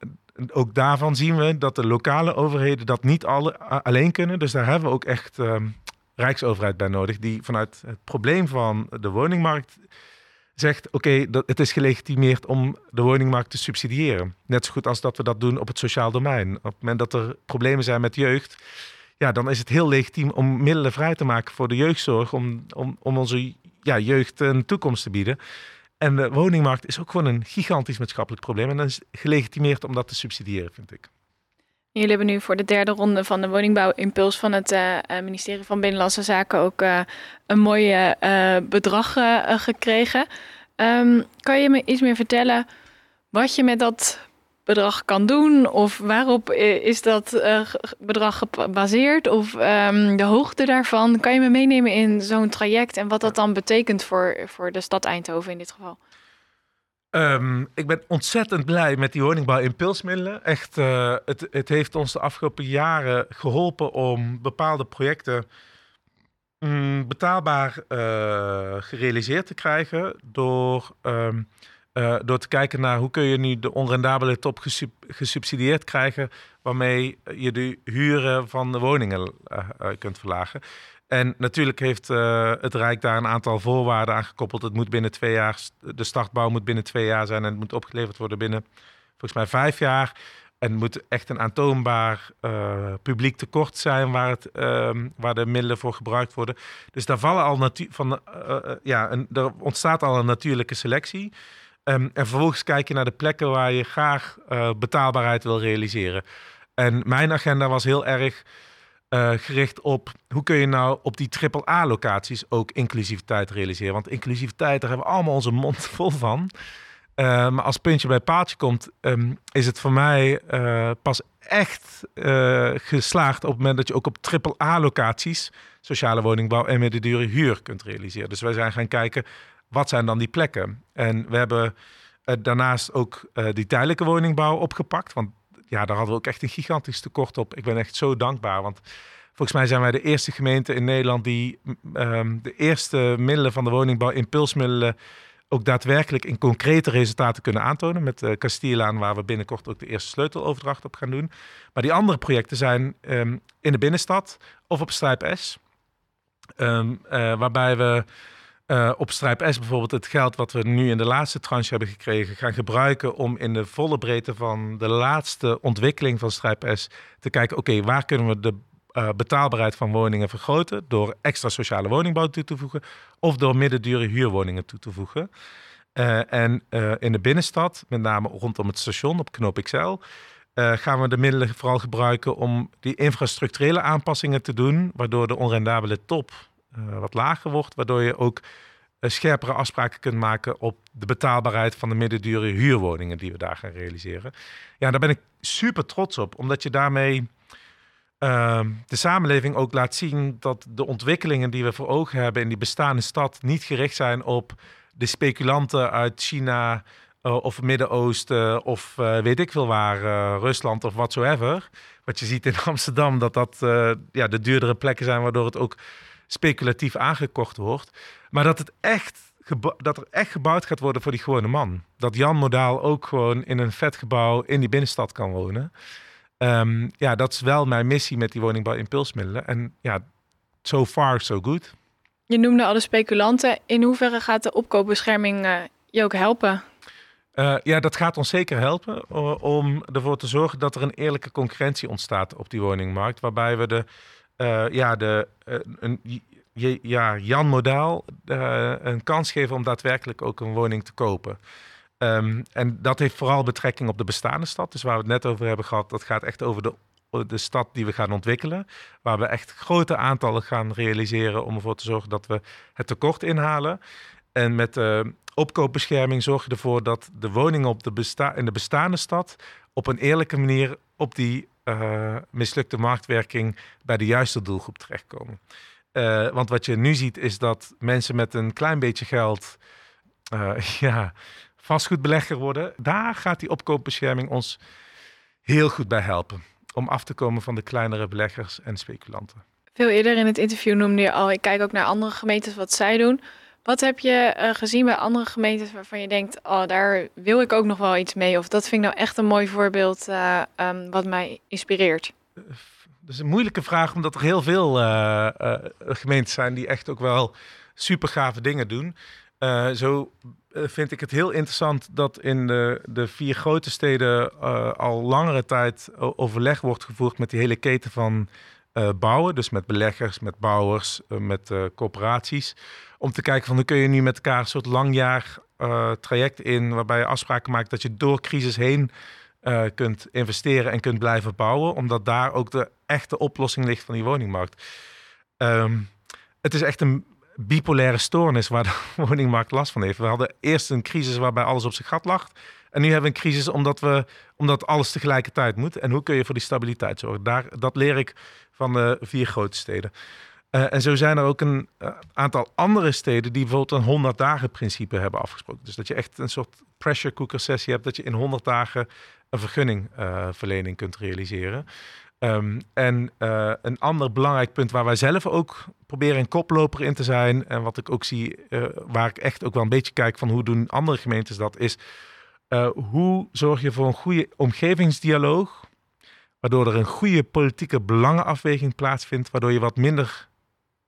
ook daarvan zien we dat de lokale overheden dat niet alle, alleen kunnen. Dus daar hebben we ook echt uh, rijksoverheid bij nodig, die vanuit het probleem van de woningmarkt zegt: oké, dat het is gelegitimeerd om de woningmarkt te subsidiëren. Net zo goed als dat we dat doen op het sociaal domein. Op het moment dat er problemen zijn met jeugd, ja, dan is het heel legitiem om middelen vrij te maken voor de jeugdzorg, om, om, om onze ja, jeugd een toekomst te bieden. En de woningmarkt is ook gewoon een gigantisch maatschappelijk probleem. En dan is gelegitimeerd om dat te subsidiëren, vind ik. Jullie hebben nu voor de derde ronde van de woningbouwimpuls van het uh, ministerie van Binnenlandse Zaken ook uh, een mooi uh, bedrag gekregen. Um, kan je me iets meer vertellen wat je met dat bedrag kan doen? Of waarop is dat bedrag gebaseerd? Of um, de hoogte daarvan? Kan je me meenemen in zo'n traject en wat dat dan betekent voor, voor de stad Eindhoven in dit geval? Um, ik ben ontzettend blij met die woningbouw-impulsmiddelen. Echt, uh, het, het heeft ons de afgelopen jaren geholpen om bepaalde projecten um, betaalbaar uh, gerealiseerd te krijgen. Door, um, uh, door te kijken naar hoe kun je nu de onrendabele top gesub gesubsidieerd krijgen. Waarmee je de huren van de woningen kunt verlagen. En natuurlijk heeft uh, het Rijk daar een aantal voorwaarden aan gekoppeld. Het moet binnen twee jaar, de startbouw moet binnen twee jaar zijn en het moet opgeleverd worden binnen volgens mij vijf jaar. En het moet echt een aantoonbaar uh, publiek tekort zijn waar, het, uh, waar de middelen voor gebruikt worden. Dus daar vallen al van, uh, ja, een, er ontstaat al een natuurlijke selectie. Um, en vervolgens kijk je naar de plekken waar je graag betaalbaarheid wil realiseren. En mijn agenda was heel erg uh, gericht op hoe kun je nou op die AAA-locaties ook inclusiviteit realiseren. Want inclusiviteit, daar hebben we allemaal onze mond <laughs> vol van. Uh, maar als puntje bij paaltje komt, um, is het voor mij uh, pas echt geslaagd op het moment dat je ook op AAA-locaties sociale woningbouw en middendure huur kunt realiseren. Dus wij zijn gaan kijken, wat zijn dan die plekken? En we hebben daarnaast ook die tijdelijke woningbouw opgepakt. Want ja, daar hadden we ook echt een gigantisch tekort op. Ik ben echt zo dankbaar, want volgens mij zijn wij de eerste gemeente in Nederland die um, de eerste middelen van de woningbouw, impulsmiddelen, ook daadwerkelijk in concrete resultaten kunnen aantonen. Met uh, waar we binnenkort ook de eerste sleuteloverdracht op gaan doen. Maar die andere projecten zijn um, in de binnenstad of op Strijp S. Um, uh, waarbij we uh, op Strijp S bijvoorbeeld het geld wat we nu in de laatste tranche hebben gekregen, gaan gebruiken om in de volle breedte van de laatste ontwikkeling van Strijp S te kijken, oké, waar kunnen we de uh, betaalbaarheid van woningen vergroten door extra sociale woningbouw toe te voegen of door middendure huurwoningen toe te voegen. Uh, en in de binnenstad, met name rondom het station op Knoop XL, gaan we de middelen vooral gebruiken om die infrastructurele aanpassingen te doen, waardoor de onrendabele top wat lager wordt, waardoor je ook scherpere afspraken kunt maken op de betaalbaarheid van de middendure huurwoningen die we daar gaan realiseren. Ja, daar ben ik super trots op, omdat je daarmee Ehm, de samenleving ook laat zien dat de ontwikkelingen die we voor ogen hebben in die bestaande stad niet gericht zijn op de speculanten uit China uh, of Midden-Oosten of weet ik veel waar, Rusland of watsoever. Wat je ziet in <laughs> Amsterdam, dat dat ja, de duurdere plekken zijn waardoor het ook speculatief aangekocht wordt. Maar dat, het echt dat er echt gebouwd gaat worden voor die gewone man. Dat Jan Modaal ook gewoon in een vet gebouw in die binnenstad kan wonen. Um, ja, dat is wel mijn missie met die woningbouw-impulsmiddelen. En ja, so far so good. Je noemde alle speculanten. In hoeverre gaat de opkoopbescherming uh, je ook helpen? Uh, ja, dat gaat ons zeker helpen uh, om ervoor te zorgen dat er een eerlijke concurrentie ontstaat op die woningmarkt. Waarbij we de, ja, de, een, ja, Jan Modaal een kans geven om daadwerkelijk ook een woning te kopen. Um, en dat heeft vooral betrekking op de bestaande stad. Dus waar we het net over hebben gehad, dat gaat echt over de, de stad die we gaan ontwikkelen. Waar we echt grote aantallen gaan realiseren om ervoor te zorgen dat we het tekort inhalen. En met de opkoopbescherming zorg je ervoor dat de woningen op de besta in de bestaande stad op een eerlijke manier op die uh, mislukte marktwerking bij de juiste doelgroep terechtkomen. Uh, want wat je nu ziet is dat mensen met een klein beetje geld uh, <laughs> ja, vastgoedbelegger worden. Daar gaat die opkoopbescherming ons heel goed bij helpen. Om af te komen van de kleinere beleggers en speculanten. Veel eerder in het interview noemde je al, ik kijk ook naar andere gemeentes wat zij doen. Wat heb je uh, gezien bij andere gemeentes waarvan je denkt, oh, daar wil ik ook nog wel iets mee? Of dat vind ik nou echt een mooi voorbeeld uh, um, wat mij inspireert? Dat is een moeilijke vraag, omdat er heel veel uh, gemeentes zijn die echt ook wel super gave dingen doen. zo eh, vind ik het heel interessant dat in de, de vier grote steden al langere tijd overleg wordt gevoerd met die hele keten van uh, bouwen. Dus met beleggers, met bouwers, met corporaties. Om te kijken van hoe kun je nu met elkaar een soort langjaar traject in, waarbij je afspraken maakt dat je door crisis heen kunt investeren en kunt blijven bouwen. Omdat daar ook de echte oplossing ligt van die woningmarkt. Um, het is echt een bipolaire stoornis waar de <laughs> woningmarkt last van heeft. We hadden eerst een crisis waarbij alles op zijn gat lag. En nu hebben we een crisis omdat, we, omdat alles tegelijkertijd moet. En hoe kun je voor die stabiliteit zorgen? Daar, dat leer ik van de vier grote steden. Uh, en zo zijn er ook een uh, aantal andere steden die bijvoorbeeld een 100 dagen principe hebben afgesproken. Dus dat je echt een soort pressure cooker sessie hebt, dat je in 100 dagen een vergunningverlening uh, kunt realiseren. Um, en een ander belangrijk punt waar wij zelf ook proberen een koploper in te zijn. En wat ik ook zie, waar ik echt ook wel een beetje kijk van hoe doen andere gemeentes dat, is uh, hoe zorg je voor een goede omgevingsdialoog. Waardoor er een goede politieke belangenafweging plaatsvindt. Waardoor je wat minder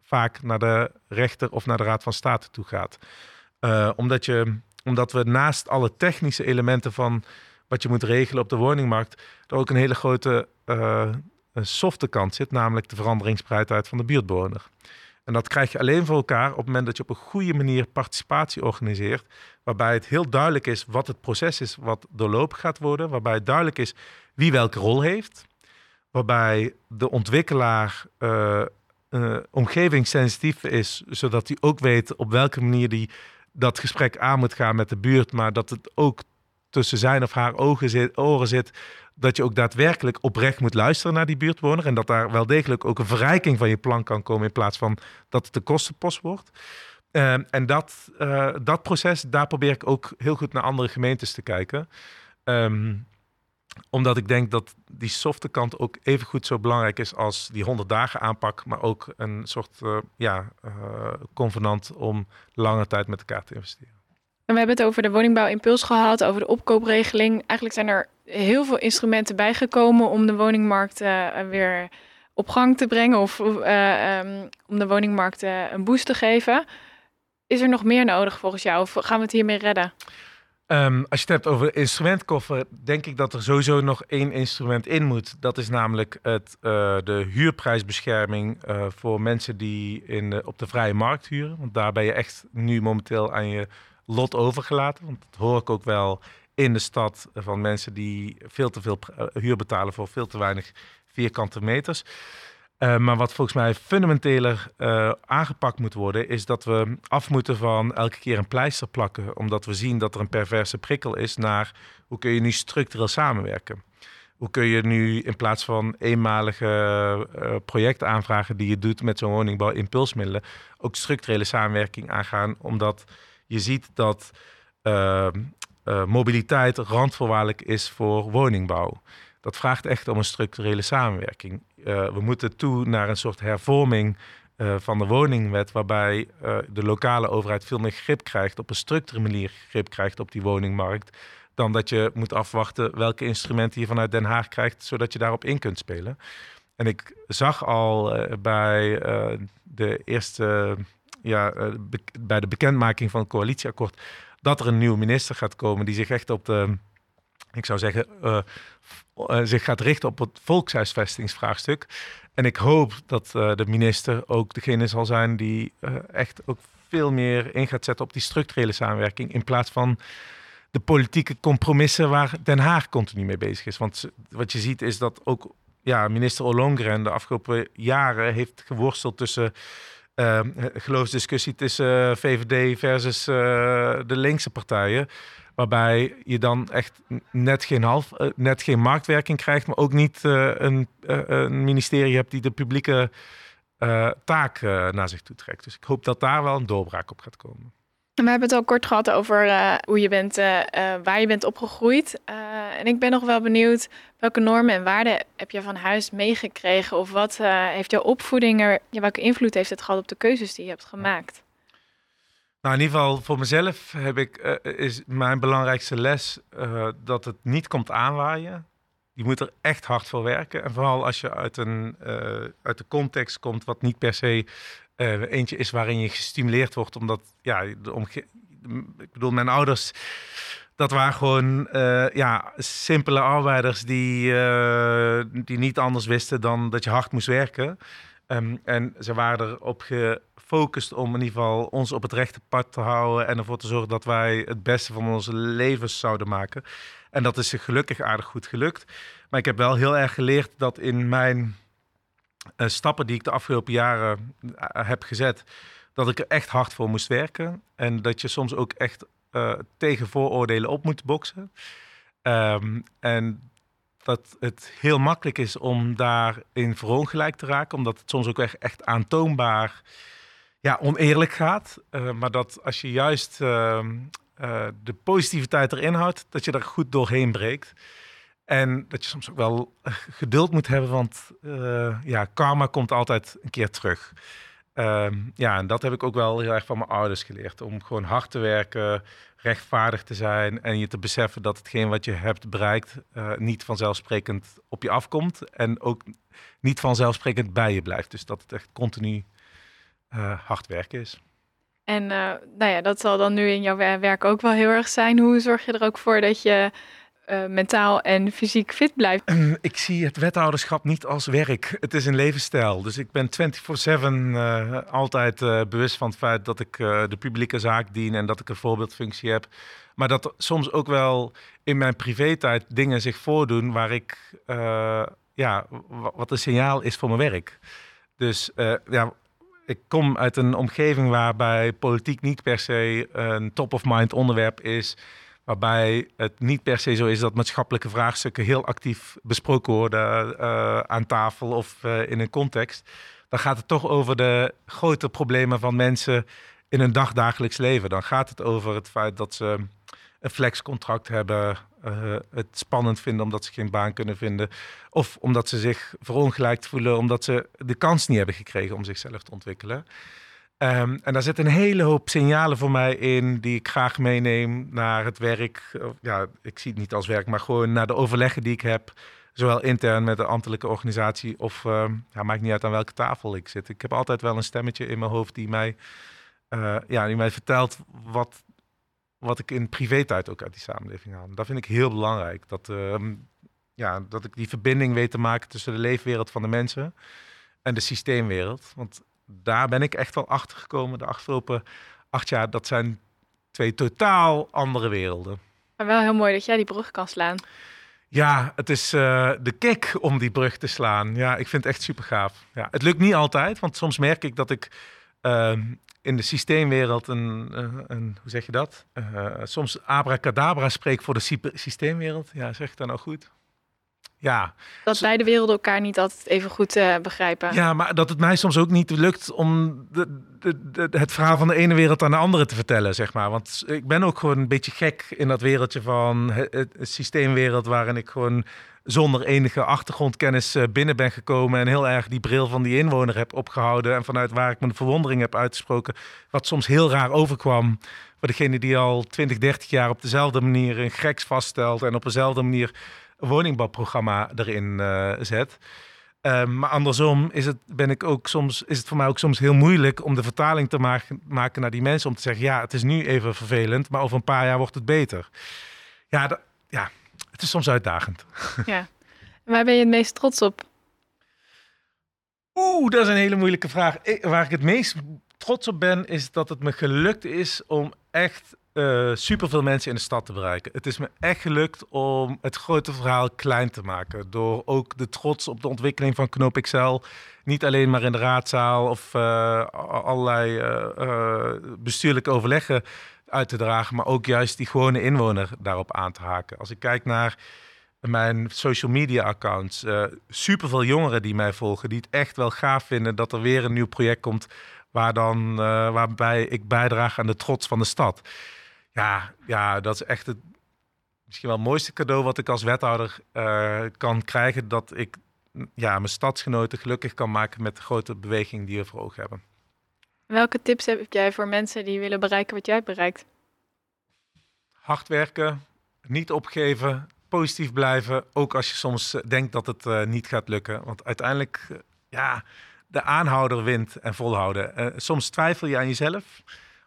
vaak naar de rechter of naar de Raad van State toe gaat. omdat, je, omdat we naast alle technische elementen van wat je moet regelen op de woningmarkt, er ook een hele grote uh, softe kant zit, namelijk de veranderingsbereidheid van de buurtbewoner. En dat krijg je alleen voor elkaar op het moment dat je op een goede manier participatie organiseert, waarbij het heel duidelijk is wat het proces is wat doorlopen gaat worden, waarbij het duidelijk is wie welke rol heeft, waarbij de ontwikkelaar uh, uh, omgevingssensitief is, zodat hij ook weet op welke manier hij dat gesprek aan moet gaan met de buurt, maar dat het ook tussen zijn of haar ogen zit, oren zit, dat je ook daadwerkelijk oprecht moet luisteren naar die buurtwoner. En dat daar wel degelijk ook een verrijking van je plan kan komen in plaats van dat het de kostenpost wordt. Uh, en dat, uh, dat proces, daar probeer ik ook heel goed naar andere gemeentes te kijken. Um, omdat ik denk dat die softe kant ook even goed zo belangrijk is als die 100 dagen aanpak, maar ook een soort uh, ja, convenant om lange tijd met elkaar te investeren. We hebben het over de woningbouwimpuls gehad, over de opkoopregeling. Eigenlijk zijn er heel veel instrumenten bijgekomen om de woningmarkt uh, weer op gang te brengen of uh, um, om de woningmarkt uh, een boost te geven. Is er nog meer nodig volgens jou of gaan we het hiermee redden? Um, als je het hebt over instrumentkoffer, denk ik dat er sowieso nog één instrument in moet. Dat is namelijk het, de huurprijsbescherming voor mensen die in op de vrije markt huren. Want daar ben je echt nu momenteel aan je lot overgelaten. Want dat hoor ik ook wel in de stad van mensen die veel te veel huur betalen voor veel te weinig vierkante meters. Uh, maar wat volgens mij fundamenteler uh, aangepakt moet worden, is dat we af moeten van elke keer een pleister plakken. Omdat we zien dat er een perverse prikkel is naar hoe kun je nu structureel samenwerken. Hoe kun je nu in plaats van eenmalige uh, projectaanvragen die je doet met zo'n woningbouw impulsmiddelen, ook structurele samenwerking aangaan. Omdat je ziet dat mobiliteit randvoorwaardelijk is voor woningbouw. Dat vraagt echt om een structurele samenwerking. Uh, we moeten toe naar een soort hervorming uh, van de woningwet, waarbij de lokale overheid veel meer grip krijgt, op een structurele manier grip krijgt op die woningmarkt, dan dat je moet afwachten welke instrumenten je vanuit Den Haag krijgt, zodat je daarop in kunt spelen. En ik zag al bij de eerste, ja, bij de bekendmaking van het coalitieakkoord, dat er een nieuwe minister gaat komen die zich echt op de ik zou zeggen, uh, zich gaat richten op het volkshuisvestingsvraagstuk. En ik hoop dat de minister ook degene zal zijn die echt ook veel meer in gaat zetten op die structurele samenwerking. In plaats van de politieke compromissen waar Den Haag continu mee bezig is. Want wat je ziet is dat ook ja, minister Ollongren de afgelopen jaren heeft geworsteld tussen geloofsdiscussie tussen VVD versus de linkse partijen. Waarbij je dan echt net geen, half, net geen marktwerking krijgt, maar ook niet een, een, ministerie hebt die de publieke taak naar zich toe trekt. Dus ik hoop dat daar wel een doorbraak op gaat komen. We hebben het al kort gehad over hoe je bent, waar je bent opgegroeid. en ik ben nog wel benieuwd welke normen en waarden heb je van huis meegekregen? Of wat heeft jouw opvoeding er, ja, welke invloed heeft het gehad op de keuzes die je hebt gemaakt? Nou, in ieder geval voor mezelf heb ik, is mijn belangrijkste les dat het niet komt aanwaaien. Je moet er echt hard voor werken. En vooral als je uit, een, uit de context komt wat niet per se eentje is waarin je gestimuleerd wordt. Omdat, ja, de omge ik bedoel, mijn ouders, dat waren gewoon ja, simpele arbeiders die, die niet anders wisten dan dat je hard moest werken. Um, en ze waren erop ge gefocust om in ieder geval ons op het rechte pad te houden en ervoor te zorgen dat wij het beste van onze levens zouden maken. En dat is gelukkig aardig goed gelukt. Maar ik heb wel heel erg geleerd dat in mijn uh, stappen die ik de afgelopen jaren uh, heb gezet, dat ik er echt hard voor moest werken. En dat je soms ook echt uh, tegen vooroordelen op moet boksen. Um, en dat het heel makkelijk is om daarin verongelijk te raken, omdat het soms ook echt, echt aantoonbaar ja, oneerlijk gaat. Maar dat als je juist uh, de positiviteit erin houdt, dat je er goed doorheen breekt. En dat je soms ook wel geduld moet hebben, want ja, karma komt altijd een keer terug. Ehm, ja, en dat heb ik ook wel heel erg van mijn ouders geleerd. Om gewoon hard te werken, rechtvaardig te zijn en je te beseffen dat hetgeen wat je hebt bereikt niet vanzelfsprekend op je afkomt. En ook niet vanzelfsprekend bij je blijft. Dus dat het echt continu uh, hard werken is. En nou ja, dat zal dan nu in jouw werk ook wel heel erg zijn. Hoe zorg je er ook voor dat je uh, mentaal en fysiek fit blijft? Ik zie het wethouderschap niet als werk. Het is een levensstijl. Dus ik ben 24-7 altijd bewust van het feit dat ik de publieke zaak dien en dat ik een voorbeeldfunctie heb. Maar dat soms ook wel in mijn privé-tijd dingen zich voordoen waar ik, ja, wat een signaal is voor mijn werk. Dus ja, ik kom uit een omgeving waarbij politiek niet per se een top-of-mind onderwerp is. Waarbij het niet per se zo is dat maatschappelijke vraagstukken heel actief besproken worden uh, aan tafel of uh, in een context. Dan gaat het toch over de grote problemen van mensen in hun dagdagelijks leven. Dan gaat het over het feit dat ze een flexcontract hebben, uh, het spannend vinden omdat ze geen baan kunnen vinden. Of omdat ze zich verongelijkt voelen omdat ze de kans niet hebben gekregen om zichzelf te ontwikkelen. Um, en daar zit een hele hoop signalen voor mij in die ik graag meeneem naar het werk. Ja, ik zie het niet als werk, maar gewoon naar de overleggen die ik heb. Zowel intern met de ambtelijke organisatie of uh, ja, maakt niet uit aan welke tafel ik zit. Ik heb altijd wel een stemmetje in mijn hoofd die mij, uh, ja, die mij vertelt wat wat ik in privé-tijd ook uit die samenleving haal. Dat vind ik heel belangrijk. Dat, uh, ja, dat ik die verbinding weet te maken tussen de leefwereld van de mensen en de systeemwereld. Want daar ben ik echt wel achter gekomen de afgelopen acht jaar. Dat zijn twee totaal andere werelden. Maar wel heel mooi dat jij die brug kan slaan. Ja, het is uh, de kick om die brug te slaan. Ja, ik vind het echt super gaaf. Ja, het lukt niet altijd, want soms merk ik dat ik uh, in de systeemwereld een, uh, een hoe zeg je dat? soms abracadabra spreek voor de systeemwereld. Ja, zeg ik dat nou goed? Ja. Dat beide werelden elkaar niet altijd even goed uh, begrijpen. Ja, maar dat het mij soms ook niet lukt om de, de, de, het verhaal van de ene wereld aan de andere te vertellen, zeg maar. Want ik ben ook gewoon een beetje gek in dat wereldje van het, het systeemwereld waarin ik gewoon zonder enige achtergrondkennis eh, binnen ben gekomen en heel erg die bril van die inwoner heb opgehouden en vanuit waar ik mijn verwondering heb uitgesproken, wat soms heel raar overkwam voor degene die al 20, 30 jaar op dezelfde manier een geks vaststelt en op dezelfde manier woningbouwprogramma erin uh, zet. Um, maar andersom is het, ben ik ook soms, is het voor mij ook soms heel moeilijk om de vertaling te maken, maken naar die mensen. Om te zeggen, ja, het is nu even vervelend, maar over een paar jaar wordt het beter. Ja, ja het is soms uitdagend. <laughs> Ja. Waar ben je het meest trots op? Oeh, dat is een hele moeilijke vraag. Ik, waar ik het meest trots op ben, is dat het me gelukt is om echt uh, superveel mensen in de stad te bereiken. Het is me echt gelukt om het grote verhaal klein te maken. Door ook de trots op de ontwikkeling van Knoop XL. Niet alleen maar in de raadzaal of uh, allerlei uh, bestuurlijke overleggen uit te dragen. Maar ook juist die gewone inwoner daarop aan te haken. Als ik kijk naar mijn social media accounts. Superveel jongeren die mij volgen. Die het echt wel gaaf vinden dat er weer een nieuw project komt. Waar dan, waarbij ik bijdraag aan de trots van de stad. Ja, ja, dat is echt het misschien wel het mooiste cadeau wat ik als wethouder uh, kan krijgen. Dat ik ja, mijn stadsgenoten gelukkig kan maken met de grote beweging die we voor ogen hebben. Welke tips heb jij voor mensen die willen bereiken wat jij bereikt? Hard werken, niet opgeven, positief blijven. Ook als je soms eh, denkt dat het uh, niet gaat lukken. Want uiteindelijk, ja, de aanhouder wint en volhouden. Soms twijfel je aan jezelf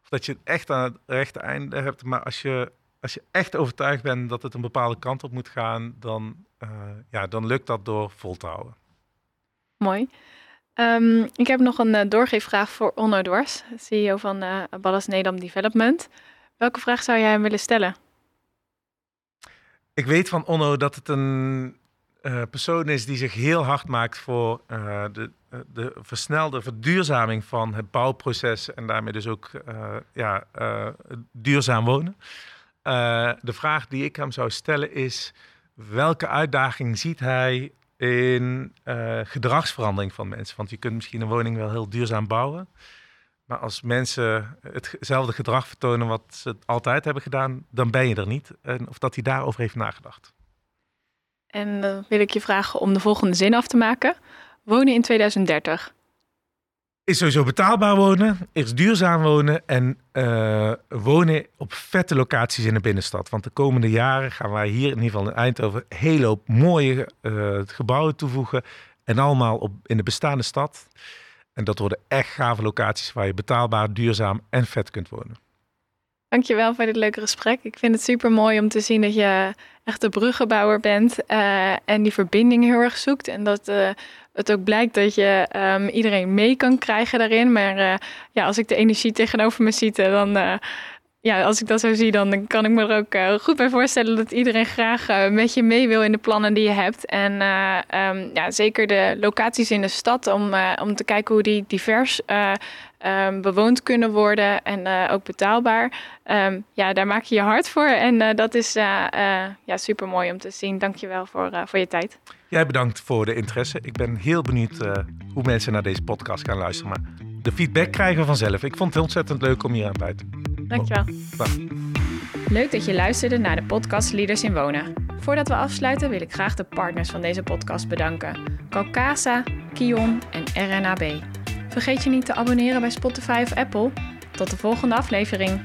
dat je het echt aan het rechte einde hebt. Maar als je, als je echt overtuigd bent dat het een bepaalde kant op moet gaan, dan, uh, ja, dan lukt dat door vol te houden. Mooi. Um, ik heb nog een uh, doorgeefvraag voor Onno Dwars, CEO van uh, Ballas Nedam Development. Welke vraag zou jij hem willen stellen? Ik weet van Onno dat het een uh, persoon is die zich heel hard maakt voor uh, de, de versnelde verduurzaming van het bouwproces en daarmee dus ook uh, ja, duurzaam wonen. de vraag die ik hem zou stellen is: welke uitdaging ziet hij in gedragsverandering van mensen? Want je kunt misschien een woning wel heel duurzaam bouwen. Maar als mensen hetzelfde gedrag vertonen wat ze altijd hebben gedaan, dan ben je er niet. En of dat hij daarover heeft nagedacht. En dan wil ik je vragen om de volgende zin af te maken. Wonen in 2030. Is sowieso betaalbaar wonen, is duurzaam wonen en uh, wonen op vette locaties in de binnenstad. Want de komende jaren gaan wij hier in ieder geval in Eindhoven een hele hoop mooie uh, gebouwen toevoegen. En allemaal op, in de bestaande stad. En dat worden echt gave locaties waar je betaalbaar, duurzaam en vet kunt wonen. Dankjewel voor dit leuke gesprek. Ik vind het super mooi om te zien dat je echt een bruggenbouwer bent uh, en die verbinding heel erg zoekt. En dat uh, het ook blijkt dat je um, iedereen mee kan krijgen daarin. Maar uh, ja, als ik de energie tegenover me ziet, dan ja, als ik dat zo zie, dan kan ik me er ook goed bij voorstellen dat iedereen graag met je mee wil in de plannen die je hebt. En um, ja, zeker de locaties in de stad, om, om te kijken hoe die divers um, bewoond kunnen worden en ook betaalbaar. Um, ja, daar maak je je hard voor. En dat is ja, super mooi om te zien. Dank je wel voor, voor je tijd. Jij bedankt voor de interesse. Ik ben heel benieuwd hoe mensen naar deze podcast gaan luisteren. Maar de feedback krijgen we vanzelf. Ik vond het ontzettend leuk om hier aan bij te Dankjewel. Leuk dat je luisterde naar de podcast Leaders in Wonen. Voordat we afsluiten wil ik graag de partners van deze podcast bedanken. Calcasa, Kion en RNAB. Vergeet je niet te abonneren bij Spotify of Apple. Tot de volgende aflevering.